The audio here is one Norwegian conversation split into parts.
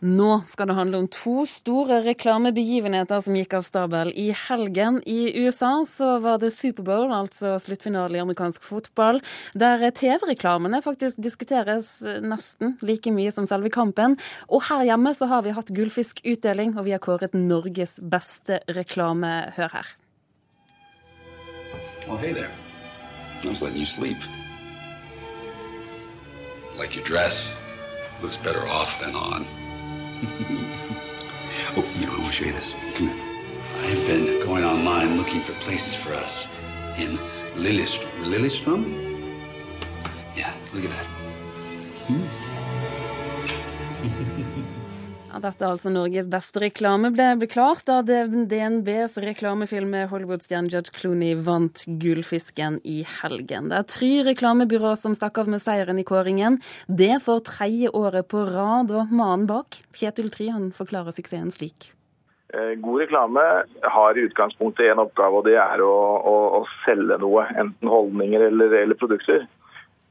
Nå skal det handle om to store reklamebegivenheter som gikk av stabel i helgen. I USA så var det Superbowl, altså sluttfinale i amerikansk fotball, der TV-reklamene faktisk diskuteres nesten like mye som selve kampen. Og her hjemme så har vi hatt gullfiskutdeling, og vi har kåret Norges beste reklame. Hør her. Oh, hey there. I was letting you sleep. Like your dress. Looks better off than on. oh, you know, I want to show you this. Come here. I've been going online looking for places for us in. Lillestrom? Yeah, look at that. Ja, dette er altså Norges beste reklame ble, ble klart da DNBs reklamefilm med Hollywood-stjernen Judge Clooney vant Gullfisken i helgen. Det er Try reklamebyrå som stakk av med seieren i kåringen. Det for tredje året på rad, og mannen bak, Kjetil Tri, han forklarer suksessen slik. Eh, God reklame har i utgangspunktet en oppgave, og det er å, å, å selge noe. Enten holdninger eller, eller produkter.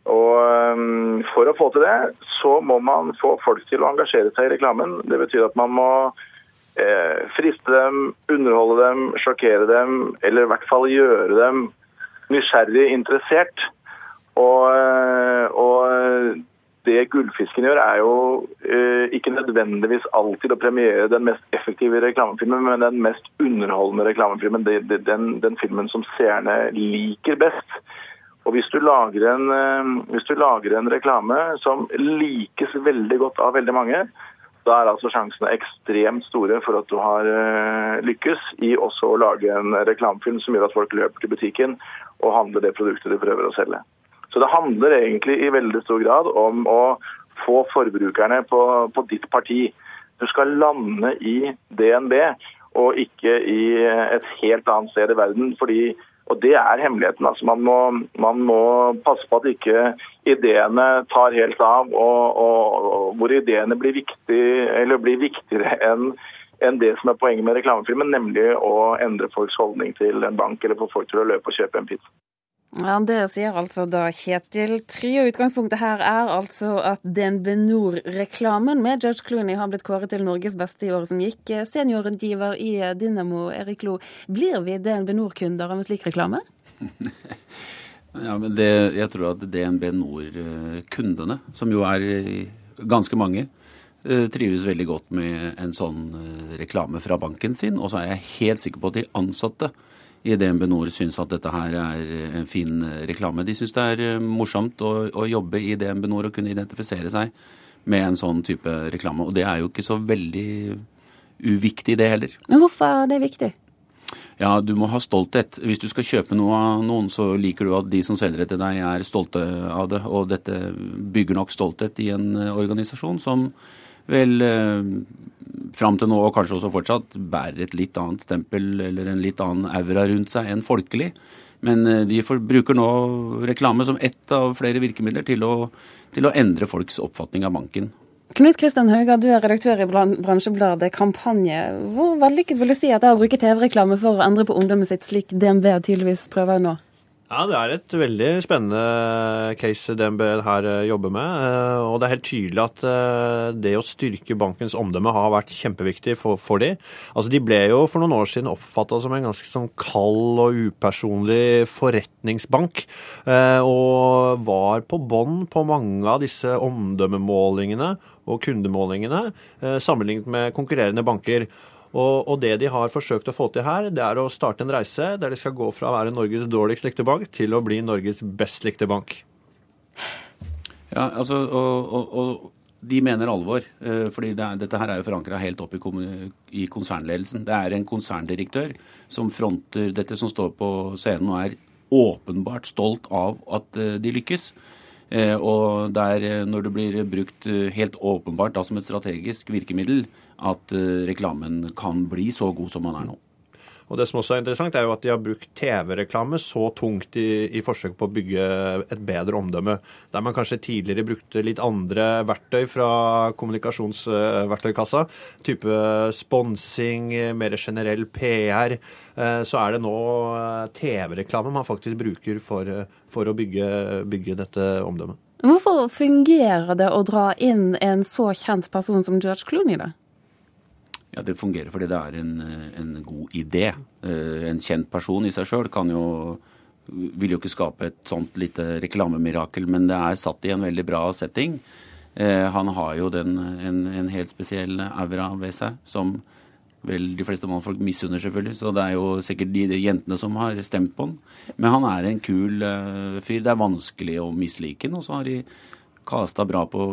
Og um, For å få til det, så må man få folk til å engasjere seg i reklamen. Det betyr at man må eh, friste dem, underholde dem, sjokkere dem, eller i hvert fall gjøre dem nysgjerrig interessert. Og, eh, og det Gullfisken gjør, er jo eh, ikke nødvendigvis alltid å premiere den mest effektive reklamefilmen, men den mest underholdende reklamefilmen. Den, den filmen som seerne liker best. Og hvis du, en, eh, hvis du lager en, reklame som likes veldig godt av veldig mange, da er altså sjansene ekstremt store for at du har eh, lykkes i også å lage en reklamefilm som gjør at folk løper til butikken og handler det produktet du prøver å selge. Så det handler egentlig i veldig stor grad om å få forbrukerne på, på ditt parti. Du skal lande i DNB og ikke i et helt annet sted i verden. fordi og Det er hemmeligheten. Altså man, må, man, må, passe på at ikke ideene tar helt av, og, og, og hvor ideene blir, viktig, blir viktigere enn enn det som er poenget med reklamefilmen, nemlig å endre folks holdning til en bank eller få folk til å løpe og kjøpe en pizza. Ja, Det sier altså da Kjetil Try. og Utgangspunktet her er altså at DNB Nord-reklamen med Judge Clooney har blitt kåret til Norges beste i året som gikk. Seniorrådgiver i Dynamo, Erik Lo. Blir vi DNB Nord-kunder av en slik reklame? ja, men det, Jeg tror at DNB Nord-kundene, som jo er ganske mange, eh, trives veldig godt med en sånn eh, reklame fra banken sin. Og så er jeg helt sikker på at de ansatte i DNB Nor syns at dette her er en fin reklame. De syns det er eh, morsomt å, å, jobbe i DNB Nor og kunne identifisere seg med en sånn type reklame. Og det er jo ikke så veldig uviktig, det heller. Men hvorfor er det viktig? Ja, du må ha stolthet. Hvis du skal kjøpe noe av noen, så liker du at de som selger det til deg, er stolte av det. Og dette bygger nok stolthet i en eh, organisasjon som vel eh, fram til nå, og kanskje også fortsatt, bærer et litt annet stempel eller en litt annen aura rundt seg enn folkelig. Men de de bruker nå reklame som ett av flere virkemidler til å, til å endre folks oppfatning av banken. Knut Kristian Hauga, du er redaktør i bransjebladet Kampanje. Hvor vellykket vil du si at det er å bruke TV-reklame for å endre på ungdommen sitt, slik DNB tydeligvis prøver nå? Ja, Det er et veldig spennende case DNB her eh, jobber med. Eh, og det er helt tydelig at eh, det å styrke bankens omdømme har vært kjempeviktig for, for de. Altså, De ble jo for noen år siden oppfatta som en ganske sånn kald og upersonlig forretningsbank. Og var på bånn på mange av disse omdømmemålingene og kundemålingene sammenlignet med konkurrerende banker. Og, og, det de har forsøkt å få til her, det er å starte en reise der de skal gå fra å være Norges dårligst likte bank til å bli Norges best likte bank. Ja, altså, og, og, og de mener alvor. Eh, fordi det er, dette her er jo forankra helt opp i, i, konsernledelsen. Det er en konserndirektør som fronter dette, som står på scenen og er åpenbart stolt av at eh, de lykkes. Eh, og der, når det blir brukt helt åpenbart da, som et strategisk virkemiddel, at eh, reklamen kan bli så god som man er nå. Og Det som også er interessant, er jo at de har brukt TV-reklame så tungt i, i forsøk på å bygge et bedre omdømme. Der man kanskje tidligere brukte litt andre verktøy fra kommunikasjonsverktøykassa, type sponsing, mer generell PR, eh, så er det nå eh, TV-reklame man faktisk bruker for, for å bygge, bygge dette omdømmet. Hvorfor fungerer det å dra inn en så kjent person som George Clooney, da? Ja, Det fungerer fordi det er en, en god idé. Eh, En kjent person i seg sjøl kan jo vil jo ikke skape et sånt lite reklamemirakel, men det er satt i en veldig bra setting. Eh, Han har jo den, en, en helt spesiell aura ved seg, som vel de fleste mannfolk misunner, selvfølgelig. Så det er jo sikkert de, de jentene som har stemt på han. Men han er en kul eh, fyr. Det er vanskelig å mislike han. Og så har de kasta bra på,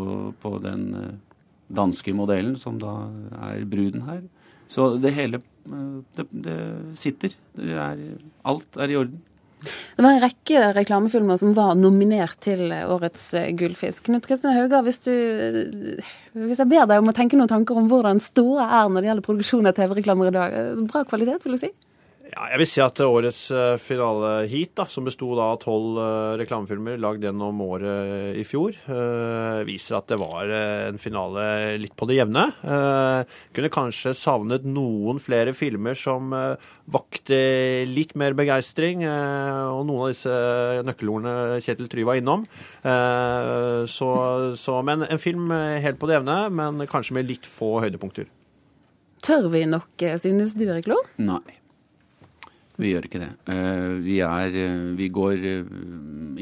på den eh, danske modellen, som da er bruden her. Så det hele eh, det, det sitter. Det er, alt er i orden. Det var en rekke reklamefilmer som var nominert til årets eh, Gullfisk. Knut Kristin Hauga, hvis, du, hvis jeg ber deg om å tenke noen tanker om hvordan ståa er når det gjelder produksjon av TV-reklamer i dag, eh, bra kvalitet, vil du si? Ja, jeg vil si at årets eh, finaleheat, da, som besto av tolv uh, reklamefilmer lagd gjennom året i fjor, eh, viser at det var eh, en finale litt på det jevne. Eh, kunne kanskje savnet noen flere filmer som eh, vakte litt mer begeistring, eh, og noen av disse nøkkelordene Kjetil Try var innom. Eh, så, så, men en film eh, helt på det jevne, men kanskje med litt få høydepunkter. Tør vi nok, eh, synes du, Erik Lo? Nei. Vi gjør ikke det. Eh, vi, er, eh, vi går eh,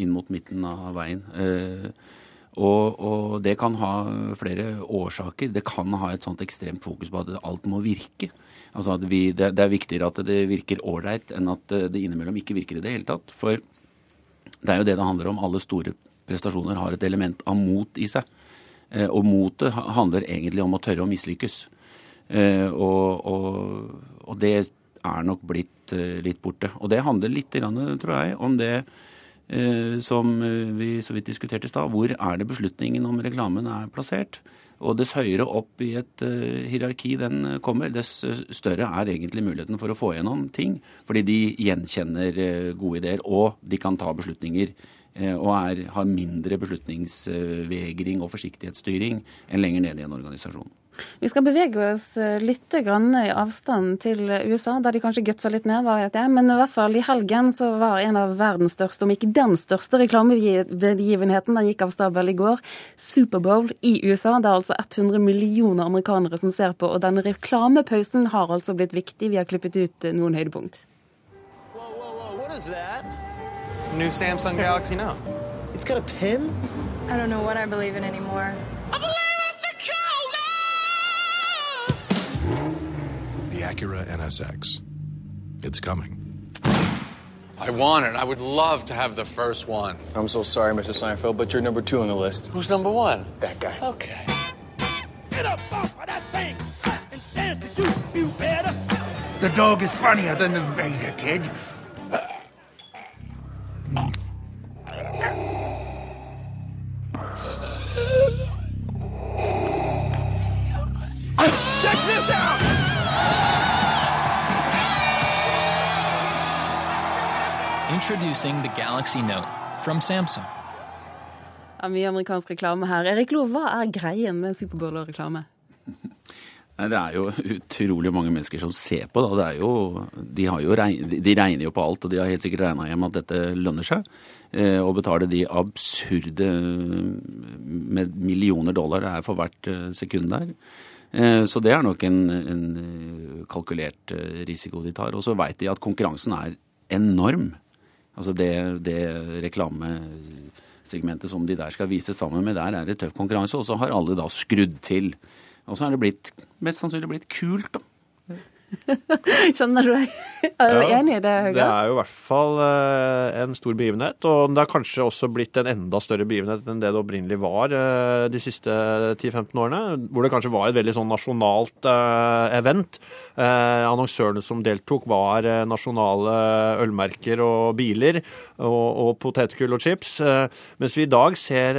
inn mot midten av veien. Og, og det kan ha flere årsaker. Det kan ha et sånt ekstremt fokus på at alt må virke. Altså at vi, det, er viktigere at det virker ålreit enn at det, innimellom ikke virker i det hele tatt. For det er jo det det handler om. Alle store prestasjoner har et element av mot i seg. Og motet handler egentlig om å tørre å mislykkes. Og, og, og det er nok blitt eh, litt borte. Og det handler litt, tror jeg, om det eh, som eh, vi så vidt diskuterte i stad. Hvor er det beslutningen om reklamen er plassert? Og dess høyere opp i et uh, hierarki den kommer, dess større er egentlig muligheten for å få gjennom ting. Fordi de gjenkjenner uh, gode ideer, og de kan ta beslutninger. Eh, Og er, har mindre beslutningsvegring og forsiktighetsstyring enn lenger nede i en organisasjon. Vi skal bevege oss eh, litt grann i avstand til USA, der de kanskje gutsa litt mer, hva vet jeg. Men i hvert fall i helgen så var en av verdens største, om ikke den største reklamebegivenheten, den gikk av stabel i går, Superbowl i USA. Det er altså 100 millioner amerikanere som ser på, og denne reklamepausen har altså blitt viktig. Vi har klippet ut eh, noen høydepunkt. Whoa, whoa, whoa, new Samsung Galaxy Note. It's got a pin? I don't know what I believe in anymore. The Acura NSX. It's coming. I want it. I would love to have the first one. I'm so sorry, Mr. Seinfeld, but you're number two on the list. Who's number one? That guy. Okay. The dog is funnier than the Vader kid. Introducing the Galaxy Note from Samsung. Ja, mye amerikansk reklame her. Erik Lo, hva er greien med Superbowl og reklame? Nei, Det er jo utrolig mange mennesker som ser på. Da. Det er jo, de, har jo regn, de regner jo på alt, og de har helt sikkert regna hjem at dette lønner seg. Eh, å betale de absurde med millioner dollar det er for hvert eh, sekund der. Eh, så det er nok en, en eh, kalkulert eh, risiko de tar. Og så veit de at konkurransen er enorm. Altså det, det reklamesegmentet som de der skal vise sammen med, der er det tøff konkurranse. Og så har alle da skrudd til. Og så er det blitt, mest sannsynlig blitt kult, da. Skjønner du? Er du Ja, enig i det, Det er jo i hvert fall eh, en stor begivenhet, og det har kanskje også blitt en enda større begivenhet enn det det opprinnelig var eh, de siste 10-15 årene, hvor det kanskje var et veldig sånn nasjonalt eh, event. Annonsørene som deltok var nasjonale ølmerker og biler og, og potetgull og chips, mens vi i dag ser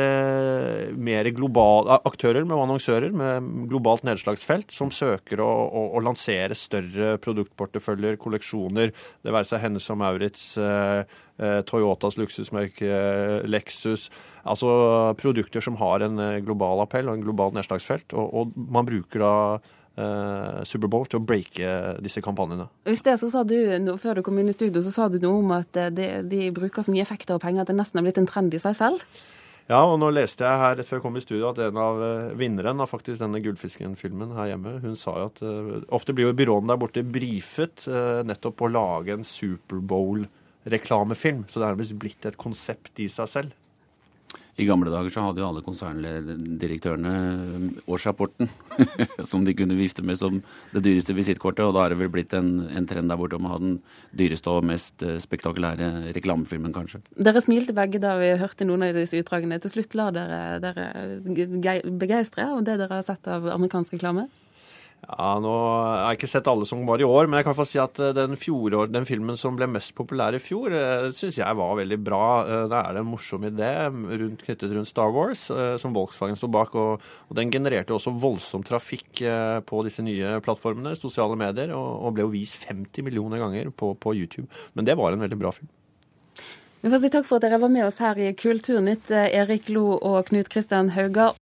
mer globale aktører med annonsører med globalt nedslagsfelt som søker å, å, å lansere større produktporteføljer, kolleksjoner, det være seg Hennes og Maurits, eh, eh, Toyotas luksusmerke, eh, Lexus, altså produkter som har en global appell og en global nedslagsfelt, og, og man bruker da uh, Superbowl til å breake disse kampanjene. Hvis det så sa du, før du kom inn i studio, så sa du noe om at de, de bruker så mye effekter og penger at det nesten er blitt en trend i seg selv. Ja, og nå leste jeg her rett før jeg kom i studio at en av uh, vinneren av faktisk denne Gullfisken-filmen her hjemme, hun sa jo at uh, ofte blir jo byråene der borte brifet uh, nettopp på å lage en Superbowl-reklamefilm. Så det er blitt et konsept i seg selv. I gamle dager så hadde jo alle konserndirektørene årsrapporten som de kunne vifte med som det dyreste visittkortet, og da er det vel blitt en, en trend der borte om å ha den dyreste og mest eh, spektakulære reklamefilmen, kanskje. Dere smilte begge da vi hørte noen av disse utdragene. Til slutt la dere dere begeistre av det dere har sett av amerikansk reklame? Ja, nå har Jeg ikke sett alle som var i år, men jeg kan få si at eh, den, fjorår, den filmen som ble mest populær i fjor, eh, syns jeg var veldig bra. Eh, da er det en morsom idé rundt, knyttet rundt Star Wars, som Volkswagen sto bak. Og, og, den genererte også voldsom trafikk på disse nye plattformene, sosiale medier, og, og ble jo vist 50 millioner ganger på, på YouTube. Men det var en veldig bra film. Vi får si takk for at dere var med oss her i Kulturnytt, Erik Lo og Knut Kristian Hauga.